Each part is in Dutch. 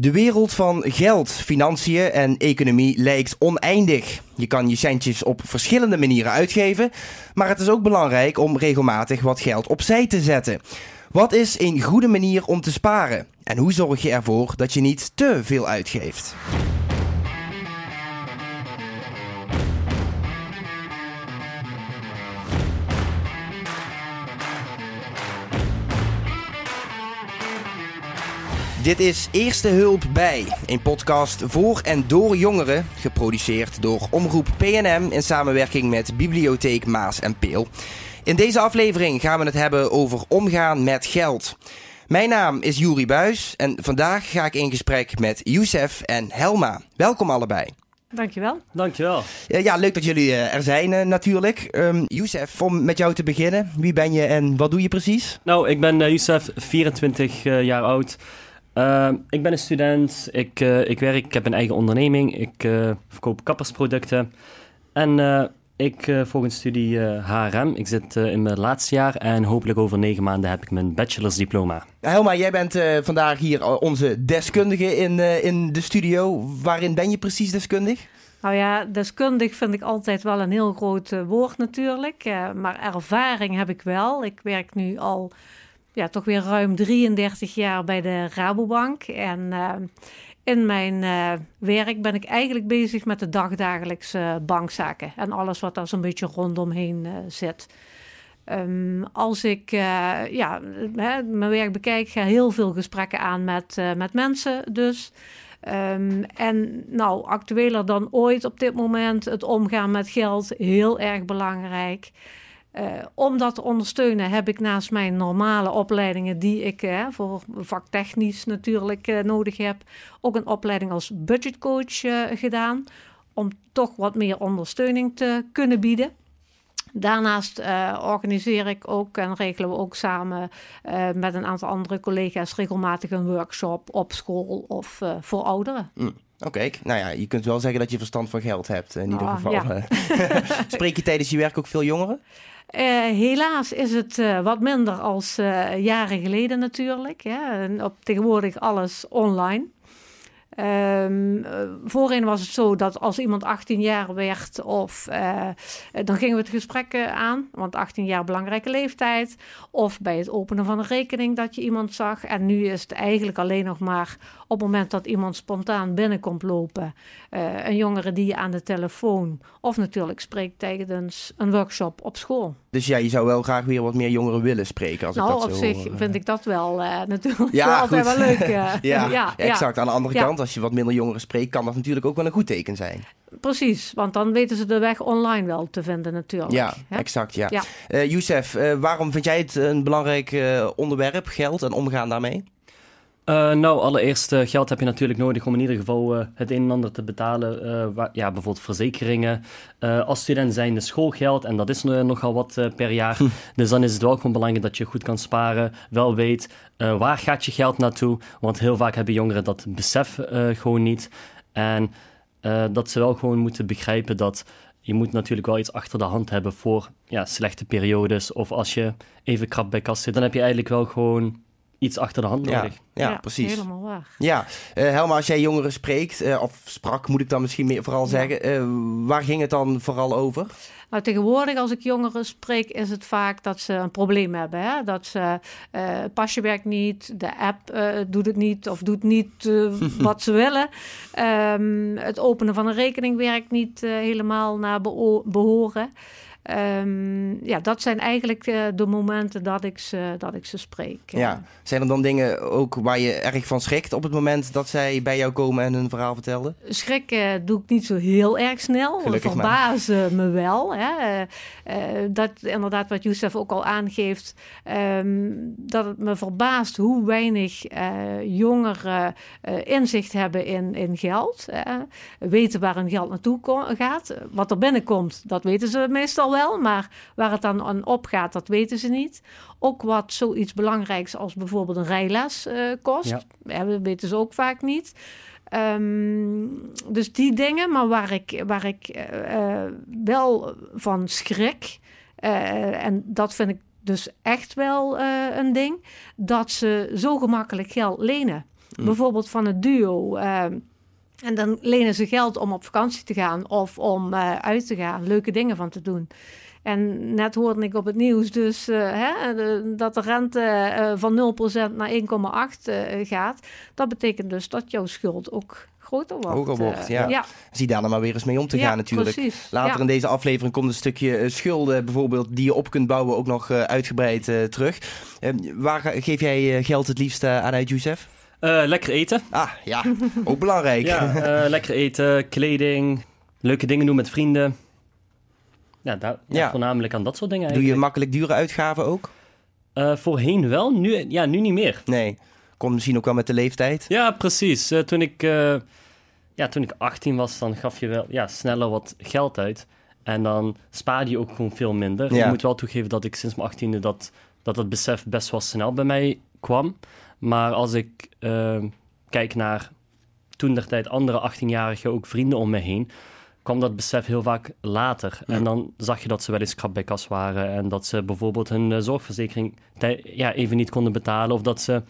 De wereld van geld, financiën en economie lijkt oneindig. Je kan je centjes op verschillende manieren uitgeven, maar het is ook belangrijk om regelmatig wat geld opzij te zetten. Wat is een goede manier om te sparen? En hoe zorg je ervoor dat je niet te veel uitgeeft? Dit is Eerste Hulp bij, een podcast voor en door jongeren, geproduceerd door Omroep PNM in samenwerking met Bibliotheek Maas en Peel. In deze aflevering gaan we het hebben over omgaan met geld. Mijn naam is Juri Buis en vandaag ga ik in gesprek met Youssef en Helma. Welkom allebei. Dankjewel. Dankjewel. Ja, leuk dat jullie eh, er zijn uh, natuurlijk. Um, Youssef, om met jou te beginnen. Wie ben je en wat doe je precies? Nou, ik ben uh, Youssef, 24 jaar oud. Uh, ik ben een student, ik, uh, ik werk, ik heb een eigen onderneming, ik uh, verkoop kappersproducten. En ik volg een studie HRM. Ik zit in mijn laatste jaar en hopelijk over negen maanden heb ik mijn bachelorsdiploma. Helma, jij bent vandaag hier onze deskundige in, in de studio. Waarin ben je precies deskundig? Nou ja, deskundig vind ik altijd wel een heel groot woord natuurlijk. maar ervaring heb ik wel. Ik werk nu al ja, toch weer ruim 33 jaar bij de Rabobank. En uh, in mijn uh, werk ben ik eigenlijk bezig met de dagdagelijkse bankzaken. En alles wat daar zo'n beetje rondomheen uh, zit. Um, als ik ja, hè, mijn werk bekijk, ga heel veel gesprekken aan met, met mensen dus. Um, en nou, actueler dan ooit op dit moment, het omgaan met geld, heel erg belangrijk. Uh, om dat te ondersteunen heb ik naast mijn normale opleidingen die ik uh, voor vaktechnisch natuurlijk uh, nodig heb, ook een opleiding als budgetcoach gedaan. Om toch wat meer ondersteuning te kunnen bieden. Daarnaast organiseer ik ook en regelen we ook samen met een aantal andere collega's regelmatig een workshop op school of voor ouderen. Mm. Oké, nou ja, je kunt wel zeggen dat je verstand van geld hebt in ieder oh, geval. Ja. Spreek je tijdens je werk ook veel jongeren? Uh, helaas is het uh, wat minder als uh, jaren geleden natuurlijk. Hè. En op tegenwoordig alles online. Um, voorheen was het zo dat als iemand 18 jaar werd, of uh, dan gingen we het gesprek aan, want 18 jaar belangrijke leeftijd, of bij het openen van een rekening dat je iemand zag. En nu is het eigenlijk alleen nog maar op het moment dat iemand spontaan binnenkomt lopen, uh, een jongere die je aan de telefoon of natuurlijk spreekt tijdens een workshop op school. Dus ja, je zou wel graag weer wat meer jongeren willen spreken. Als nou, ik dat op zich vind ik dat wel uh, natuurlijk ja, wel altijd wel leuk. ja, ja, exact. Aan de andere kant, als je wat minder jongeren spreekt, kan dat natuurlijk ook wel een goed teken zijn. Precies, want dan weten ze de weg online wel te vinden natuurlijk. Ja, hè? exact. Ja. ja. Uh, Youssef, uh, waarom vind jij het een belangrijk uh, onderwerp, geld en omgaan daarmee? Uh, nou, allereerst uh, geld heb je natuurlijk nodig om in ieder geval uh, het een en ander te betalen. ja, bijvoorbeeld verzekeringen. als student zijn de schoolgeld, en dat is nogal wat per jaar. Hm. Dus dan is het wel gewoon belangrijk dat je goed kan sparen. Wel weet, waar gaat je geld naartoe? Want heel vaak hebben jongeren dat besef gewoon niet. En dat ze wel gewoon moeten begrijpen dat je moet natuurlijk wel iets achter de hand hebben voor ja, slechte periodes. Of als je even krap bij kast zit, dan heb je eigenlijk wel gewoon iets achter de hand nodig. Ja, ja, precies. Helemaal waar. Ja, uh, Helma, als jij jongeren spreekt, uh, of sprak moet ik dan misschien meer vooral zeggen, uh, waar ging het dan vooral over? Nou, tegenwoordig als ik jongeren spreek, is het vaak dat ze een probleem hebben. Hè? Dat ze, het pasje werkt niet, de app doet het niet of doet niet wat ze willen. Um, het openen van een rekening werkt niet helemaal naar behoren. Um, ja, dat zijn eigenlijk uh, de momenten dat ik ze, dat ik ze spreek. Ja. Zijn er dan dingen ook waar je erg van schrikt op het moment dat zij bij jou komen en hun verhaal vertelden? Schrikken doe ik niet zo heel erg snel. Gelukkig verbazen me wel. Hè. Uh, dat inderdaad wat Youssef ook al aangeeft. Um, dat het me verbaast hoe weinig jongeren inzicht hebben in, in geld. weten waar hun geld naartoe gaat. Wat er binnenkomt, dat weten ze meestal wel wel, maar waar het dan aan opgaat, dat weten ze niet. Ook wat zoiets belangrijks als bijvoorbeeld een rijles uh, kost, ja. dat weten ze ook vaak niet. Um, dus die dingen, maar waar ik, waar ik uh, wel van schrik, uh, en dat vind ik dus echt wel een ding, dat ze zo gemakkelijk geld lenen. bijvoorbeeld van het duo. Ehm, en dan lenen ze geld om op vakantie te gaan of om eh, uit te gaan, leuke dingen van te doen. En net hoorde ik op het nieuws dus eh, hè, dat de rente eh, van 0% naar 1,8 eh, gaat. Dat betekent dus dat jouw schuld ook groter wordt. Hoger wordt, ja. ja. Zie daar dan maar weer eens mee om te Ja, gaan natuurlijk. precies. Later Ja. in deze aflevering komt een stukje schulden bijvoorbeeld die je op kunt bouwen ook nog uitgebreid terug. Eh, waar geef jij geld het liefst aan uit, Youssef? Eh, lekker eten. Ah, ja, ook belangrijk. Ja, eh, lekker eten, kleding, leuke dingen doen met vrienden. Ja, daar, ja, Ja. voornamelijk aan dat soort dingen Doe je eigenlijk. makkelijk dure uitgaven ook? Eh, voorheen wel, nu, ja, nu niet meer. Nee. Komt misschien ook wel met de leeftijd. Ja, precies. Toen, ik, ja, toen ik 18 was, dan gaf je wel ja, sneller wat geld uit. En dan spaarde je ook gewoon veel minder. Ja. Ik moet wel toegeven dat ik sinds mijn 18e dat, dat het besef best wel snel bij mij kwam. Maar als ik eh, kijk naar toen der tijd andere 18-jarigen, ook vrienden om me heen, kwam dat besef heel vaak later. Ja. En dan zag je dat ze wel eens krap bij kas waren en dat ze bijvoorbeeld hun eh, zorgverzekering ja, even niet konden betalen of dat ze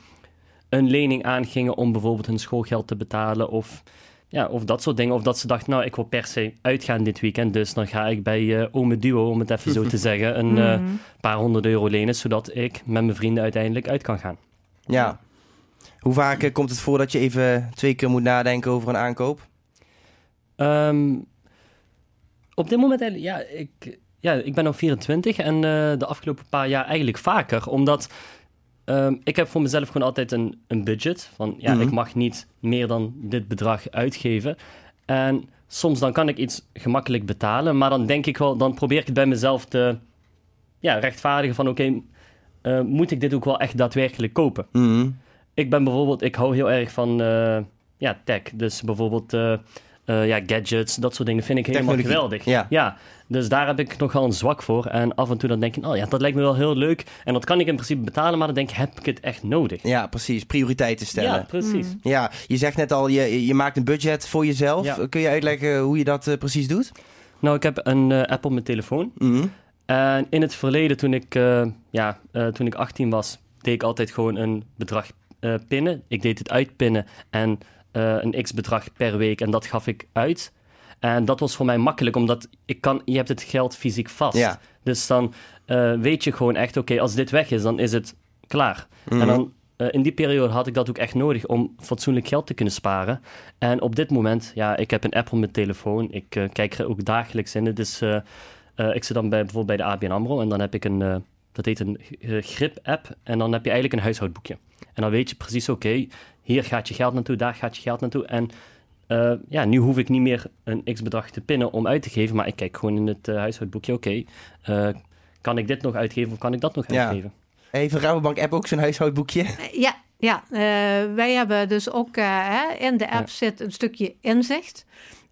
een lening aangingen om bijvoorbeeld hun schoolgeld te betalen of, ja, of dat soort dingen. Of dat ze dachten, nou, ik wil per se uitgaan dit weekend, dus dan ga ik bij eh Ome Duo, om het even zo te zeggen, een eh, Mhm. paar honderd euro lenen, zodat ik met mijn vrienden uiteindelijk uit kan gaan. Ja. Hoe vaak eh, komt het voor dat je even twee keer moet nadenken over een aankoop? Ehm, op dit moment, ja, ik, ja, ik ben nog 24 en eh, de afgelopen paar jaar eigenlijk vaker, omdat ehm, ik heb voor mezelf gewoon altijd een, een budget van, ja, Mhm. ik mag niet meer dan dit bedrag uitgeven. En soms dan kan ik iets gemakkelijk betalen, maar dan denk ik wel, dan probeer ik het bij mezelf te ja, rechtvaardigen van, oké, eh, moet ik dit ook wel echt daadwerkelijk kopen? Mhm. Ik ben bijvoorbeeld, ik hou heel erg van eh, ja, tech. Dus bijvoorbeeld eh, eh, ja, gadgets, dat soort dingen vind ik helemaal Technologie, geweldig. ja. dus daar heb ik nogal een zwak voor. En af en toe dan denk ik, oh ja, dat lijkt me wel heel leuk. En dat kan ik in principe betalen, maar dan denk ik, heb ik het echt nodig? Ja, precies. Prioriteiten stellen. Ja, precies. Mm. Ja, je zegt net al, je, je maakt een budget voor jezelf. Ja. Kun je uitleggen hoe je dat precies doet? Nou, ik heb een eh, app op mijn telefoon. Mhm. En in het verleden, toen ik, eh, ja, eh, toen ik 18 was, deed ik altijd gewoon een bedrag eh, pinnen. Ik deed het uitpinnen en een x-bedrag per week en dat gaf ik uit. En dat was voor mij makkelijk, omdat ik kan, je hebt het geld fysiek vast. Ja. Dus dan weet je gewoon echt, oké, als dit weg is, dan is het klaar. Mhm. En dan, eh, in die periode had ik dat ook echt nodig om fatsoenlijk geld te kunnen sparen. En op dit moment, ja, ik heb een app op mijn telefoon. Ik kijk er ook dagelijks in. Het is, eh, ik zit dan bij, bijvoorbeeld bij de ABN AMRO en dan heb ik een, eh, dat heet een eh, grip-app. En dan heb je eigenlijk een huishoudboekje. En dan weet je precies, oké, hier gaat je geld naartoe, daar gaat je geld naartoe. En eh, ja, nu hoef ik niet meer een x-bedrag te pinnen om uit te geven, maar ik kijk gewoon in het eh, huishoudboekje, oké, eh, kan ik dit nog uitgeven of kan ik dat nog Ja. uitgeven? Heeft de Rabobank app ook zo'n huishoudboekje? Ja, ja eh, wij hebben dus ook eh, hè, in de app Ja. zit een stukje inzicht.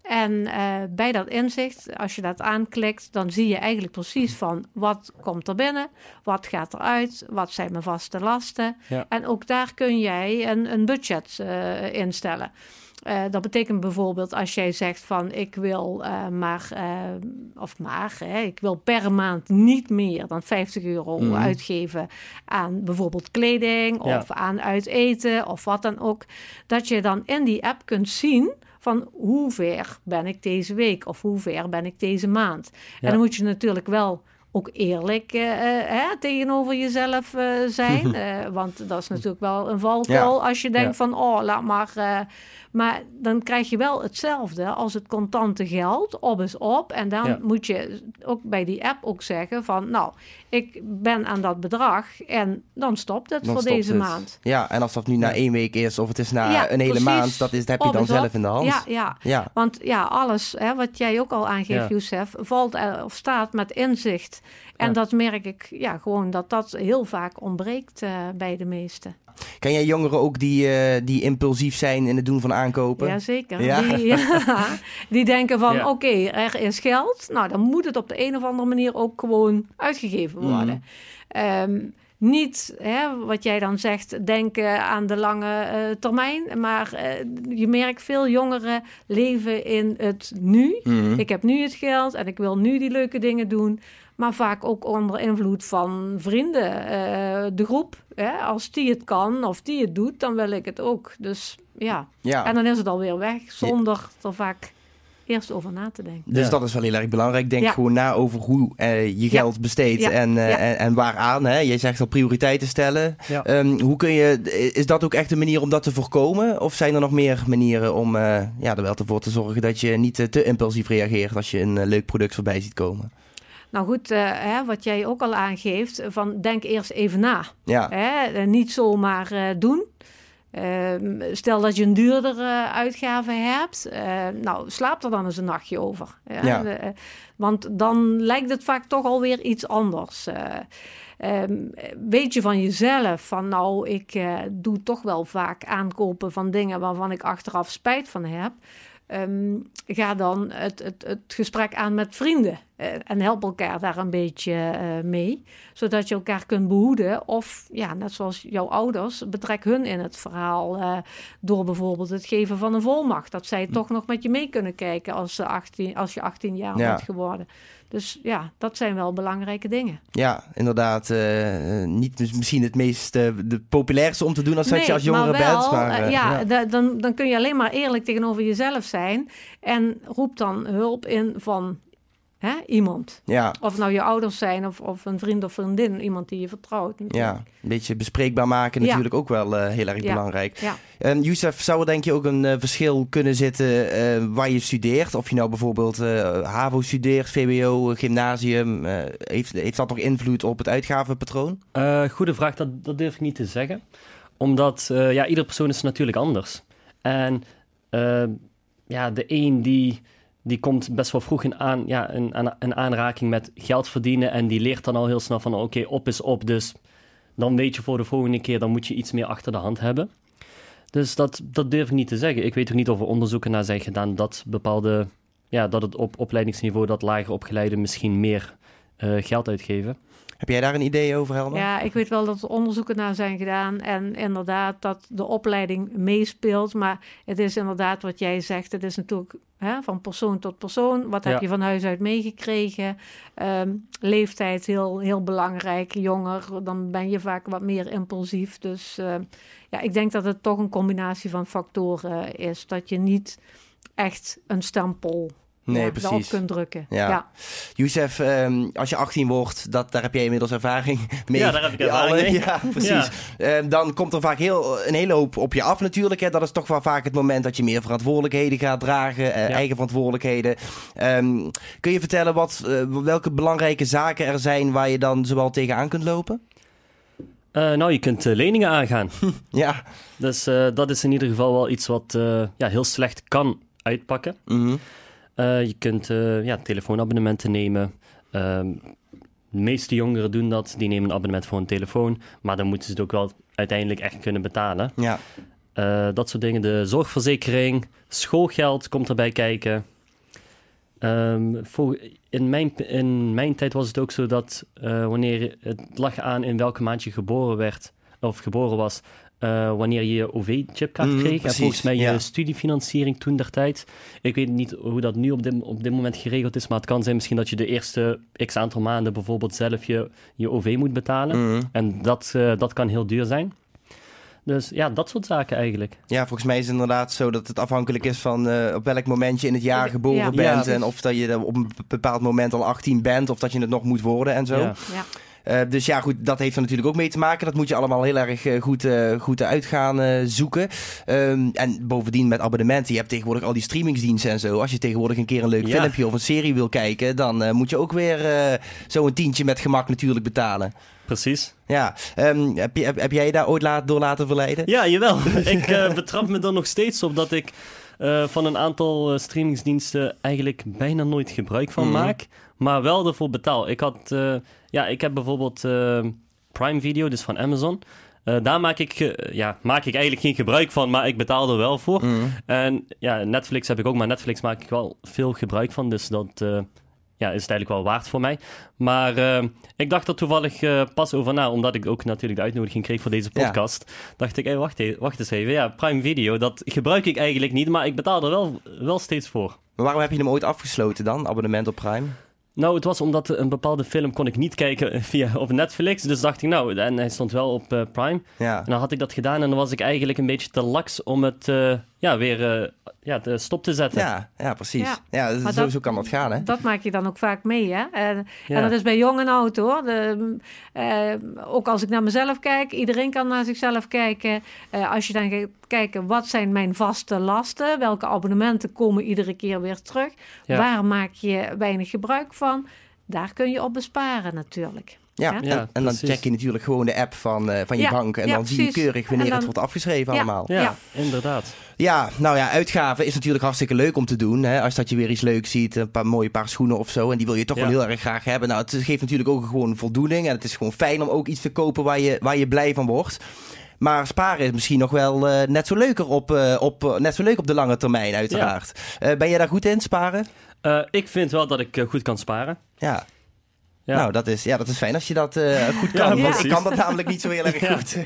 En eh, bij dat inzicht, als je dat aanklikt, dan zie je eigenlijk precies van wat komt er binnen, wat gaat eruit, wat zijn mijn vaste lasten. Ja. En ook daar kun jij een, een budget eh, instellen. Eh, dat betekent bijvoorbeeld als jij zegt van ik wil maar, of maar, hè, ik wil per maand niet meer dan 50 euro Mhm. uitgeven aan bijvoorbeeld kleding Ja. of aan uit eten of wat dan ook. Dat je dan in die app kunt zien van hoe ver ben ik deze week of hoe ver ben ik deze maand. Ja. En dan moet je natuurlijk wel ook eerlijk eh, eh, hè, tegenover jezelf eh, zijn. Want dat is natuurlijk wel een valkuil als je denkt Ja. van oh, laat maar. Maar dan krijg je wel hetzelfde als het contante geld. Op is op. En dan Ja. moet je ook bij die app ook zeggen van nou, ik ben aan dat bedrag en dan stopt het Dan voor stopt deze het. maand. Ja, en als dat nu na één week is of het is na Ja, een hele precies. maand, dat, is, dat heb je Op dan op. zelf in de hand. Ja, ja. Ja. Want ja, alles hè, wat jij ook al aangeeft, Ja. Youssef, valt eh, of staat met inzicht. En Ja. dat merk ik ja, gewoon dat dat heel vaak ontbreekt eh, bij de meesten. Ken jij jongeren ook die, eh, die impulsief zijn in het doen van aankopen? Jazeker. Ja. Die, ja, die denken van Ja. oké, er is geld. Nou, dan moet het op de een of andere manier ook gewoon uitgegeven worden. Mhm. Ehm, niet, hè, wat jij dan zegt, denken aan de lange uh, termijn. Maar uh, je merkt veel jongeren leven in het nu. Mhm. Ik heb nu het geld en ik wil nu die leuke dingen doen. Maar vaak ook onder invloed van vrienden. Uh, de groep, hè, als die het kan of die het doet, dan wil ik het ook. Dus ja. Ja. En dan is het alweer weg, zonder er vaak eerst over na te denken. Dus Ja. dat is wel heel erg belangrijk. Denk Ja. gewoon na over hoe eh, je Ja. geld besteedt Ja. en, eh, Ja. en, en waaraan. Hè? Jij zegt al prioriteiten stellen. Ja. Ehm, hoe kun je, is dat ook echt een manier om dat te voorkomen? Of zijn er nog meer manieren om eh, ja, er wel voor te zorgen dat je niet eh, te impulsief reageert als je een eh, leuk product voorbij ziet komen? Nou goed, eh, hè, wat jij ook al aangeeft, van denk eerst even na. Ja, Hè? Eh, Niet zomaar eh, doen. Ehm, stel dat je een duurdere uitgave hebt, nou slaap er dan eens een nachtje over. Ja. Want dan lijkt het vaak toch alweer iets anders. Eh, ehm, weet je van jezelf van nou, ik doe toch wel vaak aankopen van dingen waarvan ik achteraf spijt van heb. Ehm, ga dan het, het, het gesprek aan met vrienden eh, en help elkaar daar een beetje eh, mee, zodat je elkaar kunt behoeden. Of ja, net zoals jouw ouders, betrek hun in het verhaal eh, door bijvoorbeeld het geven van een volmacht. Dat zij toch nog met je mee kunnen kijken als, ze 18, als je 18 jaar Ja. bent geworden. Dus ja, dat zijn wel belangrijke dingen. ja inderdaad. eh, niet mis- misschien het meest eh, de populairste om te doen als dat je Nee, als jongere maar wel, bent. Maar ja, ja. da- dan, dan kun je alleen maar eerlijk tegenover jezelf zijn. En roep dan hulp in van hè, iemand. Ja, Of nou je ouders zijn of, of een vriend of vriendin, iemand die je vertrouwt. ja, een beetje bespreekbaar maken Ja. natuurlijk ook wel eh, heel erg Ja. belangrijk. Ja. En Youssef, zou er denk je ook een eh, verschil kunnen zitten eh, waar je studeert? Of je nou bijvoorbeeld eh, HAVO studeert, VWO, gymnasium. eh, heeft, heeft dat nog invloed op het uitgavenpatroon? Eh, goede vraag, dat, dat durf ik niet te zeggen. Omdat, eh, ja, ieder persoon is natuurlijk anders. En ja, de een die, die komt best wel vroeg in, aan, ja, aan, in aanraking met geld verdienen. En die leert dan al heel snel van, oké, op is op. Dus dan weet je voor de volgende keer, dan moet je iets meer achter de hand hebben. Dus dat, dat durf ik niet te zeggen. Ik weet ook niet of er onderzoeken naar zijn gedaan dat bepaalde... Ja, dat het op opleidingsniveau, dat lager opgeleiden misschien meer eh, geld uitgeven. Heb jij daar een idee over, Helma? Ja, ik weet wel dat er onderzoeken naar zijn gedaan. En inderdaad dat de opleiding meespeelt. Maar het is inderdaad wat jij zegt. Het is natuurlijk hè, van persoon tot persoon. Wat heb Ja. je van huis uit meegekregen? Ehm, leeftijd heel, heel belangrijk. Jonger, dan ben je vaak wat meer impulsief. Dus eh, ja, ik denk dat het toch een combinatie van factoren is. Dat je niet echt een stempel Nee, ja, precies. erop kunt drukken. Ja. ja. Youssef, ehm, als je 18 wordt, dat, daar heb jij inmiddels ervaring mee. Ja, daar heb ik ervaring alle- mee. Ja, precies. Ehm, dan komt er vaak heel, een hele hoop op je af natuurlijk. Hè. Dat is toch wel vaak het moment dat je meer verantwoordelijkheden gaat dragen. eh, Ja. Eigen verantwoordelijkheden. Ehm, kun je vertellen wat, eh, welke belangrijke zaken er zijn waar je dan zowel tegenaan kunt lopen? Eh, nou, je kunt leningen aangaan. Ja. Dus eh, dat is in ieder geval wel iets wat eh, ja, heel slecht kan uitpakken. Mhm. Eh, je kunt eh, ja, telefoonabonnementen nemen. Ehm, de meeste jongeren doen dat. Die nemen een abonnement voor een telefoon. Maar dan moeten ze het ook wel uiteindelijk echt kunnen betalen. Ja. Eh, dat soort dingen. De zorgverzekering, schoolgeld komt erbij kijken. Ehm, voor, in, mijn, in mijn tijd was het ook zo dat eh, wanneer het lag aan in welke maand je geboren werd of geboren was, eh, wanneer je je OV-chipkaart Mhm, kreeg. En volgens mij je studiefinanciering toen der tijd. Ik weet niet hoe dat nu op dit, op dit moment geregeld is, maar het kan zijn misschien dat je de eerste x aantal maanden bijvoorbeeld zelf je, je OV moet betalen. Mhm. En dat, eh, dat kan heel duur zijn. Dus ja, dat soort zaken eigenlijk. Ja, volgens mij is het inderdaad zo dat het afhankelijk is van eh, op welk moment je in het jaar Ja. geboren Ja. bent. Ja. En of dat je op een bepaald moment al 18 bent of dat je het nog moet worden en zo. Ja. Eh, dus ja, goed, dat heeft er natuurlijk ook mee te maken. Dat moet je allemaal heel erg eh, goed, eh, goed uit gaan zoeken. Ehm, en bovendien met abonnementen. Je hebt tegenwoordig al die streamingsdiensten en zo. Als je tegenwoordig een keer een leuk Ja. filmpje of een serie wil kijken, dan moet je ook weer zo'n tientje met gemak natuurlijk betalen. Precies. Ja, Ehm, heb, je, heb, heb jij je daar ooit laat, door laten verleiden? Ja, jawel. ik betrap me er nog steeds op dat ik eh, van een aantal eh, streamingsdiensten eigenlijk bijna nooit gebruik van Mhm. maak, maar wel ervoor betaal. Ik had, eh, ja, ik heb bijvoorbeeld Prime Video, dus van Amazon. Daar maak ik, ja, maak ik eigenlijk geen gebruik van, maar ik betaal er wel voor. Mhm. En ja, Netflix heb ik ook, maar Netflix maak ik wel veel gebruik van, dus dat, ja, is het eigenlijk wel waard voor mij. Maar uh, ik dacht er toevallig uh, pas over na, omdat ik ook natuurlijk de uitnodiging kreeg voor deze podcast. Ja. Dacht ik, hey, wacht, wacht eens even. Ja, Prime Video, dat gebruik ik eigenlijk niet, maar ik betaal er wel, wel steeds voor. Maar waarom heb je hem ooit afgesloten dan, abonnement op Prime? Nou, het was omdat een bepaalde film kon ik niet kijken via op Netflix. Dus dacht ik, nou, en hij stond wel op uh, Prime. Ja. En dan had ik dat gedaan en dan was ik eigenlijk een beetje te laks om het ja, weer uh, ja, te stop te zetten. Ja, ja precies. Ja, ja zo, zo kan dat gaan, hè? Dat maak je dan ook vaak mee, hè? En, ja. en dat is bij jong en oud, hoor. De, ook als ik naar mezelf kijk, iedereen kan naar zichzelf kijken. als je dan gaat kijken, wat zijn mijn vaste lasten? Welke abonnementen komen iedere keer weer terug? Waar maak je weinig gebruik van? Daar kun je op besparen natuurlijk. Ja, En, en, dan check je natuurlijk gewoon de app van, uh, van je bank. En dan zie je keurig wanneer het wordt afgeschreven allemaal. Ja, inderdaad. Ja, nou ja, uitgaven is natuurlijk hartstikke leuk om te doen. Hè? Als dat je weer iets leuks ziet, een paar mooie paar schoenen of zo. En die wil je toch wel heel erg graag hebben. Nou, het geeft natuurlijk ook gewoon voldoening. En het is gewoon fijn om ook iets te kopen waar je, waar je blij van wordt. Maar sparen is misschien nog wel uh, net zo leuker op, uh, op, net zo leuk op de lange termijn, uiteraard. ben je daar goed in, sparen? ik vind wel dat ik goed kan sparen. Ja. Ja. Nou, dat is, ja, dat is fijn als je dat uh, goed kan. want ik kan dat namelijk niet zo heel erg goed.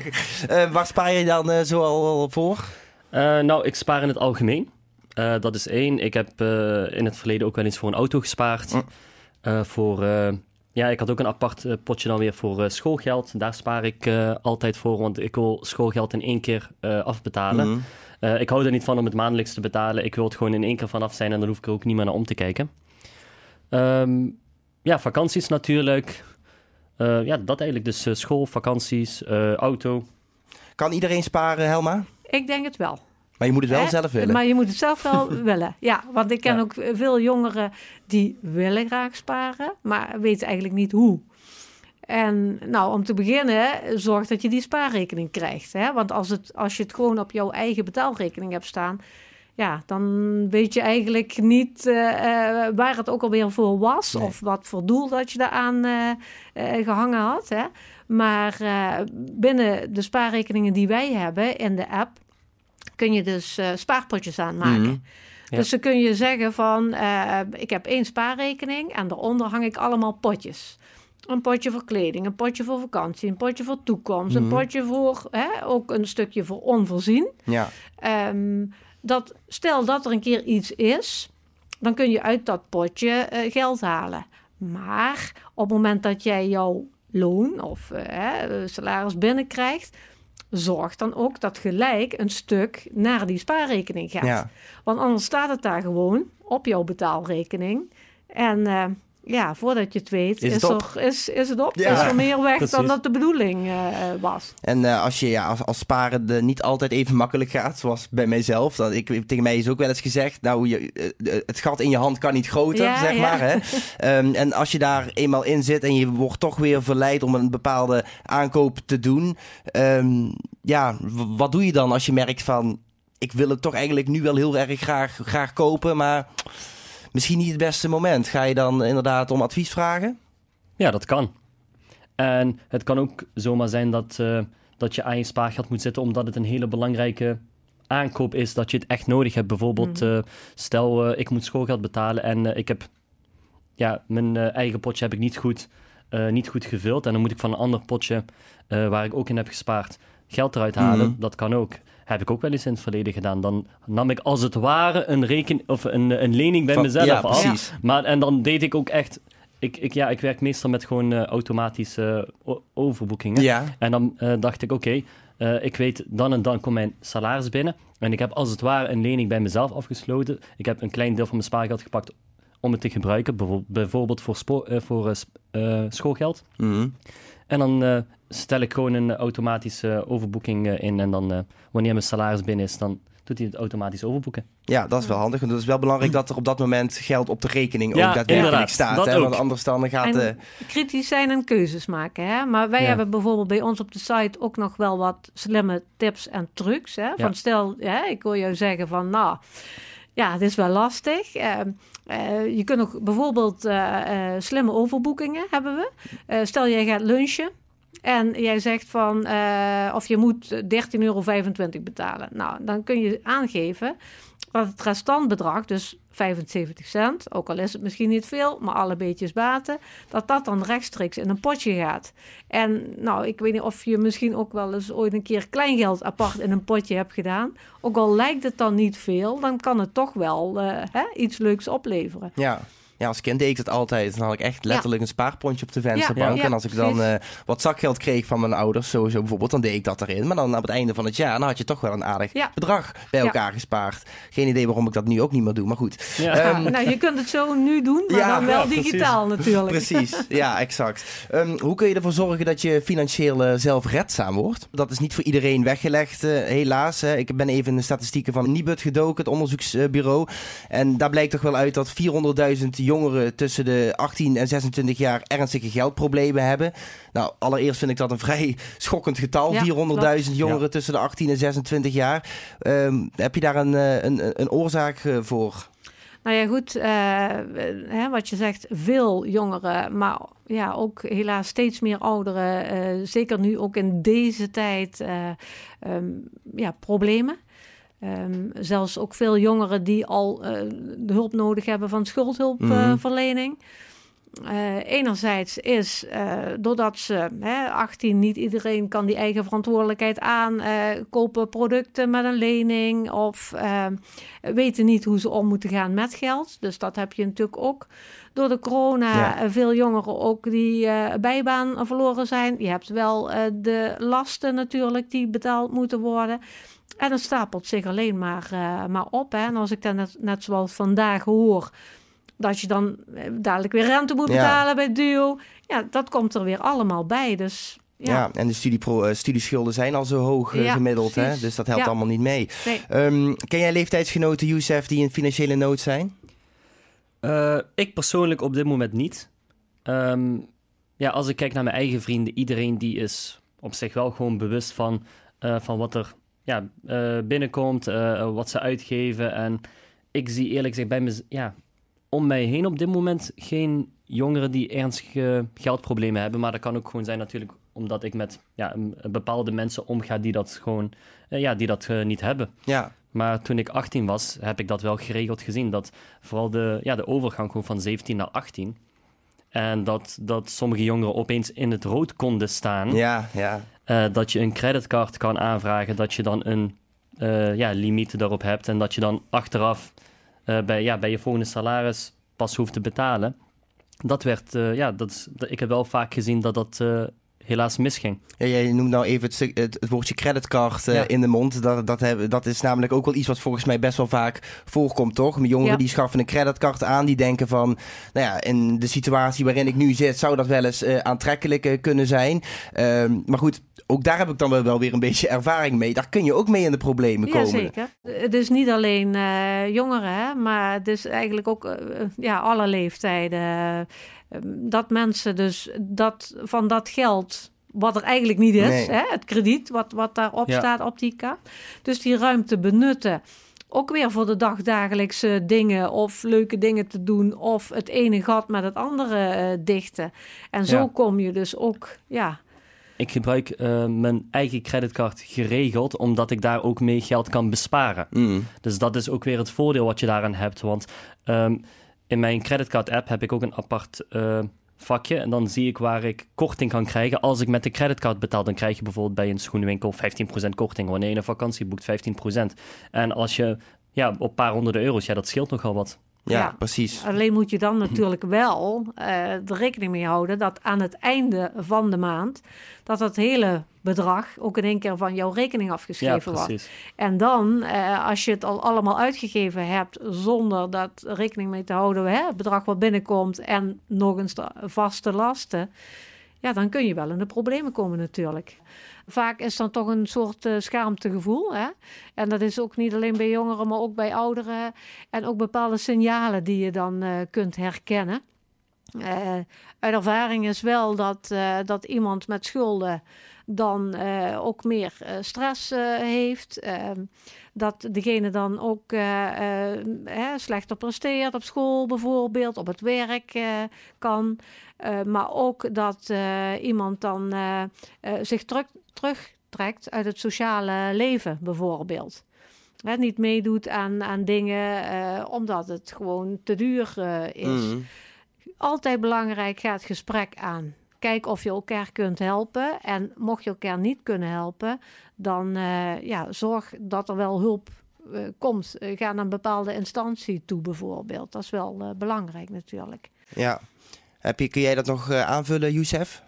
Uh, waar spaar je dan uh, zo al voor? nou, ik spaar in het algemeen. dat is één. Ik heb in het verleden ook wel eens voor een auto gespaard. Mm. voor, ja, ik had ook een apart potje dan weer voor schoolgeld. Daar spaar ik altijd voor, want ik wil schoolgeld in één keer afbetalen. Mm. ik hou er niet van om het maandelijks te betalen. Ik wil het gewoon in één keer vanaf zijn en dan hoef ik er ook niet meer naar om te kijken. Um, ja, vakanties natuurlijk. Uh, ja, dat eigenlijk. Dus uh, school, vakanties, uh, auto. Kan iedereen sparen, Helma? Ik denk het wel. Maar je moet het wel zelf willen. Maar je moet het zelf wel willen. Ja, want ik ken ook veel jongeren die willen graag sparen, maar weten eigenlijk niet hoe. En nou, om te beginnen, zorg dat je die spaarrekening krijgt. Hè? Want als, het, als je het gewoon op jouw eigen betaalrekening hebt staan, ja, dan weet je eigenlijk niet uh, uh, waar het ook alweer voor was. Of wat voor doel dat je daaraan uh, gehangen had. Hè. Maar binnen de spaarrekeningen die wij hebben in de app, kun je dus spaarpotjes aanmaken. Mm Dus dan kun je zeggen van, ik heb één spaarrekening en daaronder hang ik allemaal potjes. Een potje voor kleding, een potje voor vakantie, een potje voor toekomst, een mhm. potje voor, hè, ook een stukje voor onvoorzien. Ja. Um, dat stel dat er een keer iets is, dan kun je uit dat potje uh, geld halen. Maar op het moment dat jij jouw loon of uh, salaris binnenkrijgt, zorg dan ook dat gelijk een stuk naar die spaarrekening gaat. Want anders staat het daar gewoon op jouw betaalrekening. En ja, voordat je het weet, is, het, er, is, is het op. Is er meer weg dan dat de bedoeling uh, was. En uh, als je ja, als, als sparen de niet altijd even makkelijk gaat, zoals bij mijzelf. Dat ik, tegen mij is ook wel eens gezegd, nou, je, het gat in je hand kan niet groter, ja, zeg maar. Hè? um, en als je daar eenmaal in zit en je wordt toch weer verleid om een bepaalde aankoop te doen. Um, ja, wat doe je dan als je merkt van, ik wil het toch eigenlijk nu wel heel erg graag, graag kopen, maar misschien niet het beste moment. Ga je dan inderdaad om advies vragen? Ja, dat kan. En het kan ook zomaar zijn dat, uh, dat je aan je spaargeld moet zitten omdat het een hele belangrijke aankoop is dat je het echt nodig hebt. Bijvoorbeeld, mhm. eh, stel uh, ik moet schoolgeld betalen en ik heb ja, mijn eigen potje heb ik niet goed, niet goed gevuld. En dan moet ik van een ander potje waar ik ook in heb gespaard geld eruit halen. Mhm. Dat kan ook. Heb ik ook wel eens in het verleden gedaan. Dan nam ik als het ware een, reken, of een, een lening bij mezelf ja, af. Precies. Maar, en dan deed ik ook echt ik, ik, ja, ik werk meestal met gewoon uh, automatische uh, overboekingen. Ja. En dan uh, dacht ik, oké, okay, ik weet dan en dan komt mijn salaris binnen. En ik heb als het ware een lening bij mezelf afgesloten. Ik heb een klein deel van mijn spaargeld gepakt om het te gebruiken. Bijvoorbeeld voor, voor schoolgeld. Mm En dan stel ik gewoon een automatische overboeking eh, in. En dan, eh, wanneer mijn salaris binnen is, dan doet hij het automatisch overboeken. Ja, dat is wel handig. En het is wel belangrijk dat er op dat moment geld op de rekening ook daadwerkelijk staat. Hè? Want anders dan gaat... En kritisch zijn en keuzes maken. Hè? Maar wij hebben bijvoorbeeld bij ons op de site ook nog wel wat slimme tips en trucs. Hè? Van stel, ja, ik wil jou zeggen van nou... Ja, het is wel lastig. Uh, uh, je kunt nog bijvoorbeeld uh, slimme overboekingen hebben we. stel jij gaat lunchen en jij zegt van, of je moet 13,25 euro betalen. Nou, dan kun je aangeven dat het restantbedrag, dus 75 cent, ook al is het misschien niet veel, maar alle beetjes baten, dat dat dan rechtstreeks in een potje gaat. En nou, ik weet niet of je misschien ook wel eens ooit een keer kleingeld apart in een potje hebt gedaan. Ook al lijkt het dan niet veel, dan kan het toch wel uh, hè, iets leuks opleveren. Ja. Ja, als kind deed ik dat altijd. Dan had ik echt letterlijk een spaarpontje op de vensterbank. en als ik dan uh, wat zakgeld kreeg van mijn ouders, sowieso bijvoorbeeld, dan deed ik dat erin. Maar dan aan het einde van het jaar, dan had je toch wel een aardig bedrag bij elkaar gespaard. Geen idee waarom ik dat nu ook niet meer doe, maar goed. Um, nou, je kunt het zo nu doen, maar dan wel digitaal natuurlijk. Precies, ja, exact. Um, hoe kun je ervoor zorgen dat je financieel uh, zelfredzaam wordt? Dat is niet voor iedereen weggelegd, uh, helaas. Hè. Ik ben even in de statistieken van Nibud gedoken, het onderzoeksbureau. En daar blijkt toch wel uit dat 400.000 jongeren tussen de 18 en 26 jaar ernstige geldproblemen hebben. Nou, allereerst vind ik dat een vrij schokkend getal. 400.000 jongeren tussen de 18 en 26 jaar. Um, heb je daar een, eh, een, een oorzaak eh, voor? Nou ja, goed, uh, hè, wat je zegt, veel jongeren, maar ja, ook helaas steeds meer ouderen. Uh, zeker nu ook in deze tijd, uh, um, ja, problemen. Um, zelfs ook veel jongeren die al uh, de hulp nodig hebben van schuldhulpverlening. Mm. Uh, enerzijds is uh, doordat ze hè, 18, niet iedereen kan die eigen verantwoordelijkheid aan, kopen producten met een lening of weten niet hoe ze om moeten gaan met geld. Dus dat heb je natuurlijk ook door de corona. Ja. Veel jongeren ook die bijbaan verloren zijn. Je hebt wel de lasten natuurlijk die betaald moeten worden. En dat stapelt zich alleen maar, uh, maar op. Hè. En als ik dan net, net zoals vandaag hoor, dat je dan eh, dadelijk weer rente moet betalen ja. bij Duo. Ja, dat komt er weer allemaal bij. Dus ja. ja, en de studiepro, uh, studieschulden zijn al zo hoog uh, ja, gemiddeld, hè? dus dat helpt ja. allemaal niet mee. Nee. Um, ken jij leeftijdsgenoten, Youssef, die in financiële nood zijn? Uh, ik persoonlijk op dit moment niet. Um, ja, als ik kijk naar mijn eigen vrienden, iedereen die is op zich wel gewoon bewust van, van wat er ja, uh, binnenkomt, uh, wat ze uitgeven. En ik zie eerlijk gezegd bij me, ja, om mij heen op dit moment geen jongeren die ernstige geldproblemen hebben. Maar dat kan ook gewoon zijn natuurlijk omdat ik met ja, bepaalde mensen omga die dat gewoon uh, ja, die dat niet hebben. Ja. Maar toen ik 18 was, heb ik dat wel geregeld gezien. Dat vooral de, ja, de overgang gewoon van 17 naar 18. En dat, dat sommige jongeren opeens in het rood konden staan. Ja, ja. Uh, dat je een creditcard kan aanvragen, dat je dan een uh, ja, limiet erop hebt en dat je dan achteraf uh, bij, ja, bij je volgende salaris pas hoeft te betalen. Dat werd, ja, dat is, dat, ik heb wel vaak gezien dat dat helaas misging. Ja, jij noemt nou even het, het, het woordje creditcard uh, ja. in de mond. Dat, dat, hebben, dat is namelijk ook wel iets wat volgens mij best wel vaak voorkomt, toch? Jongeren ja. die schaffen een creditcard aan, die denken van... nou ja, in de situatie waarin ik nu zit, zou dat wel eens uh, aantrekkelijk uh, kunnen zijn. Ehm, maar goed, ook daar heb ik dan wel, weer een beetje ervaring mee. Daar kun je ook mee in de problemen komen. Jazeker. Het is niet alleen jongeren, hè, maar het is eigenlijk ook ja, alle leeftijden dat mensen dus dat, van dat geld wat er eigenlijk niet is, nee. hè, het krediet wat, wat daarop ja. staat op die kaart. Dus die ruimte benutten. Ook weer voor de dagdagelijkse dingen of leuke dingen te doen. Of het ene gat met het andere uh, dichten. En zo ja. kom je dus ook, ja. Ik gebruik uh, mijn eigen creditcard geregeld, omdat ik daar ook mee geld kan besparen. Mm. Dus dat is ook weer het voordeel wat je daaraan hebt. Want um, in mijn creditcard app heb ik ook een apart uh, vakje. En dan zie ik waar ik korting kan krijgen. Als ik met de creditcard betaal, dan krijg je bijvoorbeeld bij een schoenenwinkel 15% korting. Wanneer je een vakantie boekt, 15%. En als je ja, op een paar honderden euro's, ja, dat scheelt nogal wat. Ja, ja, precies. Alleen moet je dan natuurlijk wel uh, er rekening mee houden dat aan het einde van de maand dat het hele bedrag ook in één keer van jouw rekening afgeschreven ja, wordt. En dan, uh, als je het al allemaal uitgegeven hebt zonder dat rekening mee te houden, hè, het bedrag wat binnenkomt en nog eens vaste lasten, ja, dan kun je wel in de problemen komen natuurlijk. Vaak is dan toch een soort uh, schaamtegevoel. Hè? En dat is ook niet alleen bij jongeren, maar ook bij ouderen. En ook bepaalde signalen die je dan uh, kunt herkennen. Uh, uit ervaring is wel dat, dat iemand met schulden dan ook meer stress heeft. Ehm, dat degene dan ook uh, slechter presteert op school bijvoorbeeld, op het werk kan. maar ook dat iemand dan zich terug, terugtrekt uit het sociale leven bijvoorbeeld. hè, niet meedoet aan, aan dingen eh, omdat het gewoon te duur eh, is. Mhm. Altijd belangrijk, ga het gesprek aan. Kijk of je elkaar kunt helpen. En mocht je elkaar niet kunnen helpen, dan eh, ja, zorg dat er wel hulp eh, komt. Eh, ga naar een bepaalde instantie toe bijvoorbeeld. Dat is wel eh, belangrijk natuurlijk. Ja. Heb je, kun jij dat nog aanvullen, Youssef?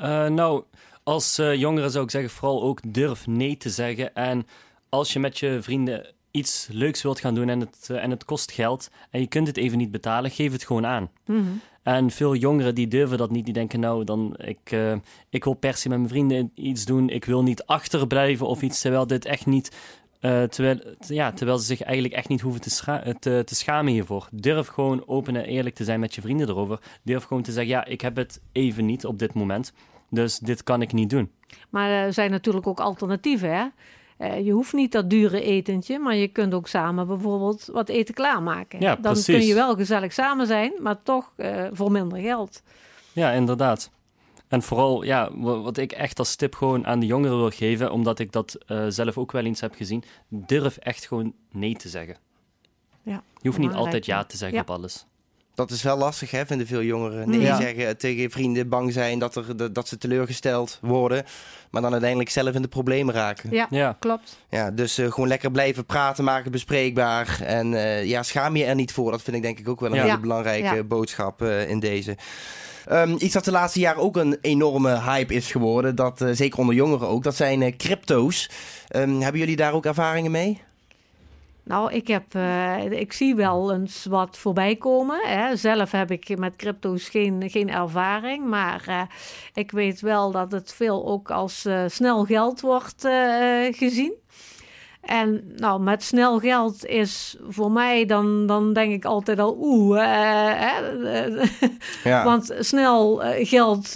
Eh, nou, als eh, jongere zou ik zeggen, vooral ook durf nee te zeggen. En als je met je vrienden iets leuks wilt gaan doen en het, eh, en het kost geld en je kunt het even niet betalen, geef het gewoon aan. Mhm. En veel jongeren die durven dat niet. Die denken, nou, dan, ik, eh, ik wil per se met mijn vrienden iets doen. Ik wil niet achterblijven of iets, terwijl dit echt niet... eh, terwijl, ja, terwijl ze zich eigenlijk echt niet hoeven te, scha- te, te schamen hiervoor. Durf gewoon open en eerlijk te zijn met je vrienden erover. Durf gewoon te zeggen, ja, ik heb het even niet op dit moment. Dus dit kan ik niet doen. Maar er zijn natuurlijk ook alternatieven. Hè? Eh, je hoeft niet dat dure etentje, maar je kunt ook samen bijvoorbeeld wat eten klaarmaken. Ja, Dan precies. kun je wel gezellig samen zijn, maar toch eh, voor minder geld. Ja, inderdaad. En vooral, ja, wa- wat ik echt als tip gewoon aan de jongeren wil geven, omdat ik dat eh, zelf ook wel eens heb gezien, durf echt gewoon nee te zeggen. Ja, Je hoeft niet altijd ja ja. te zeggen Ja. op alles. Dat is wel lastig, hè? Vinden veel jongeren. Nee Ja. zeggen tegen vrienden, bang zijn dat, er, dat- ze teleurgesteld worden. Maar dan uiteindelijk zelf in de problemen raken. Ja, Ja, klopt. Ja, dus eh, gewoon lekker blijven praten, maken bespreekbaar. En eh, ja, schaam je er niet voor. Dat vind ik denk ik ook wel een Ja. hele belangrijke Ja. boodschap eh, in deze. Ehm, iets dat de laatste jaren ook een enorme hype is geworden, dat, eh, zeker onder jongeren ook, dat zijn eh, crypto's. Ehm, hebben jullie daar ook ervaringen mee? Nou, ik, heb, eh, ik zie wel eens wat voorbij komen. Hè. Zelf heb ik met crypto's geen, geen ervaring. Maar eh, ik weet wel dat het veel ook als eh, snel geld wordt gezien. En nou, met snel geld is voor mij, dan, dan denk ik altijd al oeh. eh, eh, Ja. Want snel geld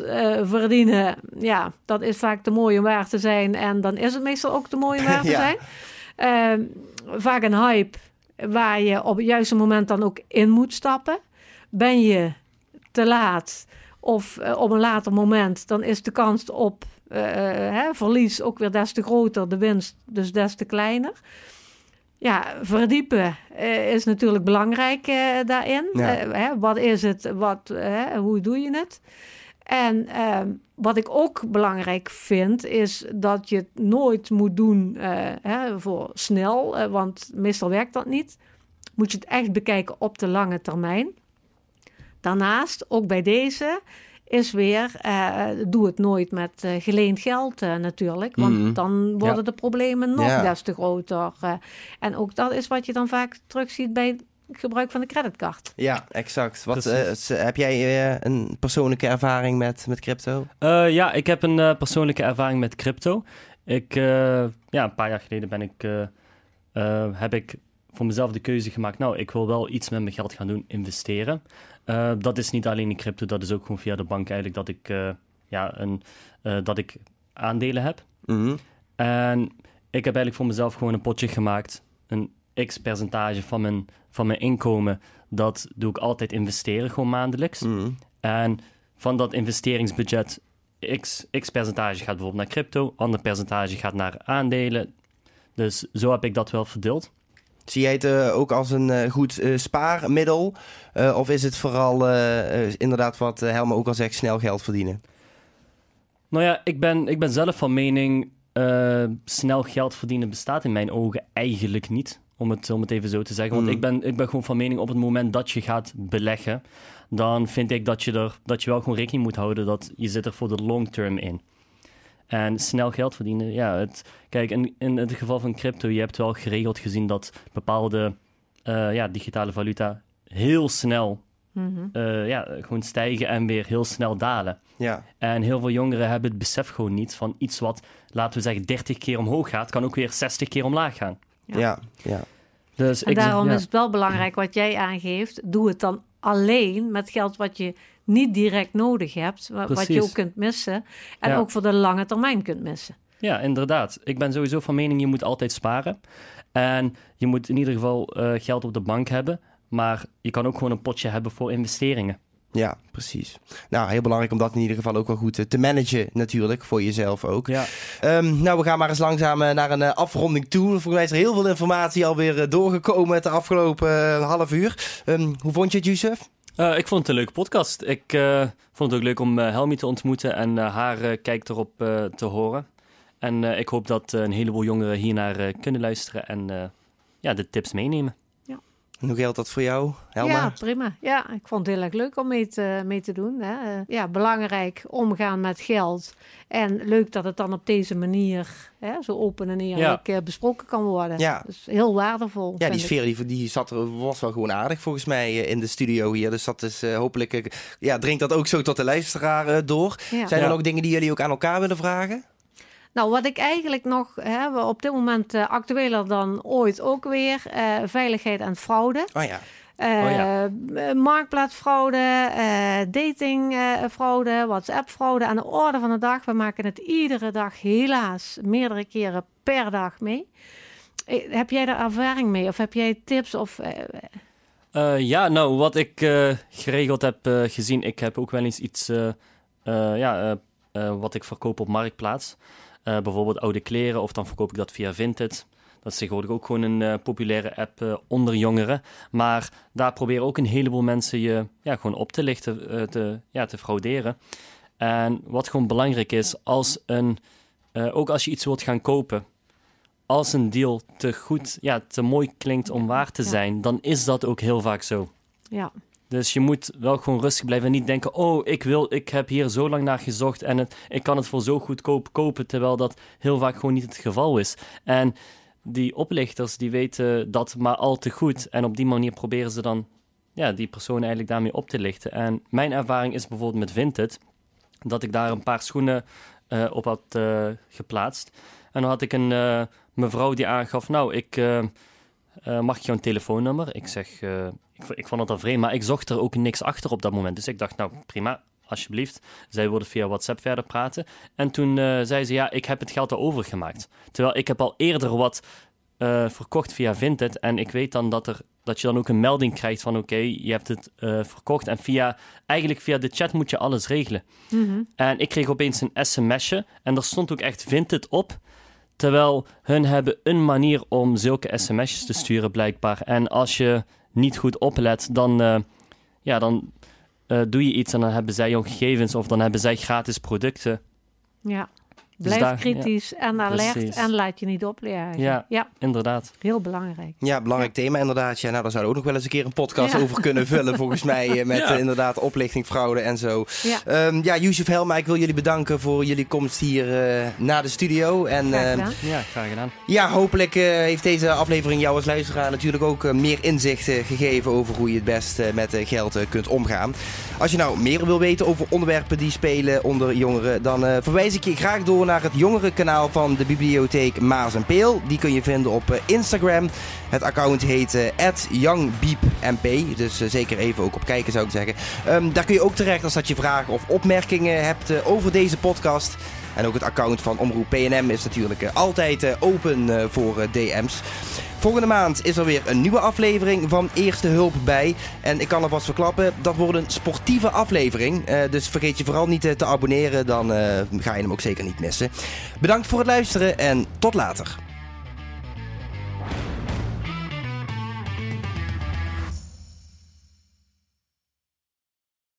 verdienen, ja, dat is vaak te mooi om waar te zijn. En dan is het meestal ook te mooi om waar te Ja. zijn. Ehm, vaak een hype waar je op het juiste moment dan ook in moet stappen. Ben je te laat of eh, op een later moment, dan is de kans op eh, eh, hè, verlies ook weer des te groter, de winst dus des te kleiner. Ja, verdiepen is natuurlijk belangrijk daarin. Ja. Hè, wat is het? Wat, hoe doe je het? En ehm, wat ik ook belangrijk vind, is dat je het nooit moet doen eh, hè, voor snel, eh, want meestal werkt dat niet. Moet je het echt bekijken op de lange termijn. Daarnaast, ook bij deze, is weer, eh, doe het nooit met geleend geld natuurlijk. Want Mhm. dan worden Ja. de problemen nog Ja. des te groter. en ook dat is wat je dan vaak terugziet bij het gebruik van de creditcard. Ja, exact. Wat, eh, heb jij eh, een persoonlijke ervaring met, met crypto? Eh, ja, ik heb een eh, persoonlijke ervaring met crypto. Ik, eh, ja, een paar jaar geleden ben ik, eh, eh, heb ik voor mezelf de keuze gemaakt. Nou, ik wil wel iets met mijn geld gaan doen, investeren. Eh, dat is niet alleen in crypto, dat is ook gewoon via de bank eigenlijk dat ik, eh, ja, een, eh, dat ik aandelen heb. Mhm. En ik heb eigenlijk voor mezelf gewoon een potje gemaakt. Een x percentage van mijn, van mijn inkomen. Dat doe ik altijd investeren, gewoon maandelijks. Mhm. En van dat investeringsbudget, x, x percentage gaat bijvoorbeeld naar crypto, ander percentage gaat naar aandelen. Dus zo heb ik dat wel verdeeld. Zie jij het eh, ook als een eh, goed eh, spaarmiddel? Of is het vooral inderdaad wat Helma ook al zegt, snel geld verdienen? Nou ja, ik ben, ik ben zelf van mening, snel geld verdienen bestaat in mijn ogen eigenlijk niet. Om het, om het even zo te zeggen. Want Mm. ik, ben, ik ben gewoon van mening, op het moment dat je gaat beleggen, dan vind ik dat je, er, dat je wel gewoon rekening moet houden dat je zit er voor de long term in. En snel geld verdienen, ja, het, kijk, in, in het geval van crypto, je hebt wel geregeld gezien dat bepaalde eh, ja, digitale valuta heel snel Mhm. eh, ja, gewoon stijgen en weer heel snel dalen. Ja, En heel veel jongeren hebben het besef gewoon niet van iets wat, laten we zeggen, 30 keer omhoog gaat, kan ook weer 60 keer omlaag gaan. Ja, Ja. ja. Dus En ik, daarom ja. is het wel belangrijk wat jij aangeeft. Doe het dan alleen met geld wat je niet direct nodig hebt. wa- Wat je ook kunt missen. En Ja. ook voor de lange termijn kunt missen. Ja, inderdaad. Ik ben sowieso van mening, je moet altijd sparen. En je moet in ieder geval eh, geld op de bank hebben. Maar je kan ook gewoon een potje hebben voor investeringen. Ja, precies. Nou, heel belangrijk om dat in ieder geval ook wel goed te managen natuurlijk, voor jezelf ook. Ja. Um, nou, we gaan maar eens langzaam naar een afronding toe. Volgens mij is er heel veel informatie alweer doorgekomen het afgelopen half uur. Um, hoe vond je het, Yusuf? Uh, ik vond het een leuke podcast. Ik uh, vond het ook leuk om uh, Helmi te ontmoeten en haar kijk erop te horen. En ik hoop dat een heleboel jongeren hiernaar kunnen luisteren en ja, de tips meenemen. En hoe geldt dat voor jou, Helma? Ja, prima. Ja, ik vond het heel erg leuk om mee te, mee te doen. Hè. Ja, belangrijk omgaan met geld. En leuk dat het dan op deze manier hè, zo open en eerlijk ja. besproken kan worden. Ja. Dus heel waardevol. Ja, die sfeer die, die zat er, was wel gewoon aardig volgens mij in de studio hier. Dus dat is uh, hopelijk, ja, dringt dat ook zo tot de luisteraar uh, door. Zijn er nog dingen die jullie ook aan elkaar willen vragen? Nou, wat ik eigenlijk nog hè, op dit moment uh, actueler dan ooit ook weer, uh, veiligheid en fraude. Oh ja. Uh, oh ja. Marktplaatsfraude, datingfraude, WhatsApp-fraude aan de orde van de dag. We maken het iedere dag helaas meerdere keren per dag mee. Heb jij daar ervaring mee of heb jij tips? Of, ja, nou, wat ik geregeld heb gezien, ik heb ook wel eens iets ja, wat ik verkoop op Marktplaats. Uh, bijvoorbeeld oude kleren, of dan verkoop ik dat via Vinted. Dat is tegenwoordig ook gewoon een uh, populaire app uh, onder jongeren. Maar daar proberen ook een heleboel mensen je ja, gewoon op te lichten, te, ja, te frauderen. En wat gewoon belangrijk is, als een, ook als je iets wilt gaan kopen, als een deal te goed, ja, te mooi klinkt om waar te zijn, dan is dat ook heel vaak zo. Ja. Dus je moet wel gewoon rustig blijven en niet denken: oh, ik, wil, ik heb hier zo lang naar gezocht en het, ik kan het voor zo goedkoop kopen, terwijl dat heel vaak gewoon niet het geval is. En die oplichters die weten dat maar al te goed en op die manier proberen ze dan ja, die persoon eigenlijk daarmee op te lichten. En mijn ervaring is bijvoorbeeld met Vinted, dat ik daar een paar schoenen uh, op had uh, geplaatst. En dan had ik een uh, mevrouw die aangaf: Nou, ik mag je jouw telefoonnummer? Ik zeg ik, ik vond het al vreemd, maar ik zocht er ook niks achter op dat moment. Dus ik dacht, nou prima, alsjeblieft. Zij wilden via WhatsApp verder praten. En toen uh, zei ze, ja, ik heb het geld al overgemaakt. Terwijl ik heb al eerder wat uh, verkocht via Vinted. En ik weet dan dat, er, dat je dan ook een melding krijgt van, oké, je hebt het uh, verkocht. En via, eigenlijk via de chat moet je alles regelen. Mm -hmm. En ik kreeg opeens een sms'je. En er stond ook echt Vinted op. Terwijl hun hebben een manier om zulke sms'jes te sturen blijkbaar. En als je niet goed oplet, dan, uh, ja, dan uh, doe je iets en dan hebben zij jouw gegevens of dan hebben zij gratis producten. Ja. Dus Blijf kritisch en alert en laat je niet opleggen. Ja, ja, inderdaad. Heel belangrijk. Ja, belangrijk thema inderdaad. Ja, nou, daar zouden we ook nog wel eens een keer een podcast over kunnen vullen, volgens mij. Eh, met uh, inderdaad oplichting, fraude en zo. Ja, um, ja Yusuf Helma, ik wil jullie bedanken voor jullie komst hier uh, naar de studio. En, graag uh, ja, graag gedaan. Ja, hopelijk heeft deze aflevering jou als luisteraar natuurlijk ook meer inzicht gegeven over hoe je het best met geld kunt omgaan. Als je nou meer wil weten over onderwerpen die spelen onder jongeren, dan verwijs ik je graag door naar het jongerenkanaal van de bibliotheek Maas en Peel. Die kun je vinden op eh, Instagram. Het account heet uh, @youngbeepmp. Dus uh, zeker even ook op kijken zou ik zeggen. Um, daar kun je ook terecht als dat je vragen of opmerkingen hebt over deze podcast. En ook het account van Omroep PNM is natuurlijk altijd open voor DM's. Volgende maand is er weer een nieuwe aflevering van Eerste Hulp bij. En ik kan alvast verklappen, dat wordt een sportieve aflevering. Dus vergeet je vooral niet te abonneren, dan ga je hem ook zeker niet missen. Bedankt voor het luisteren en tot later.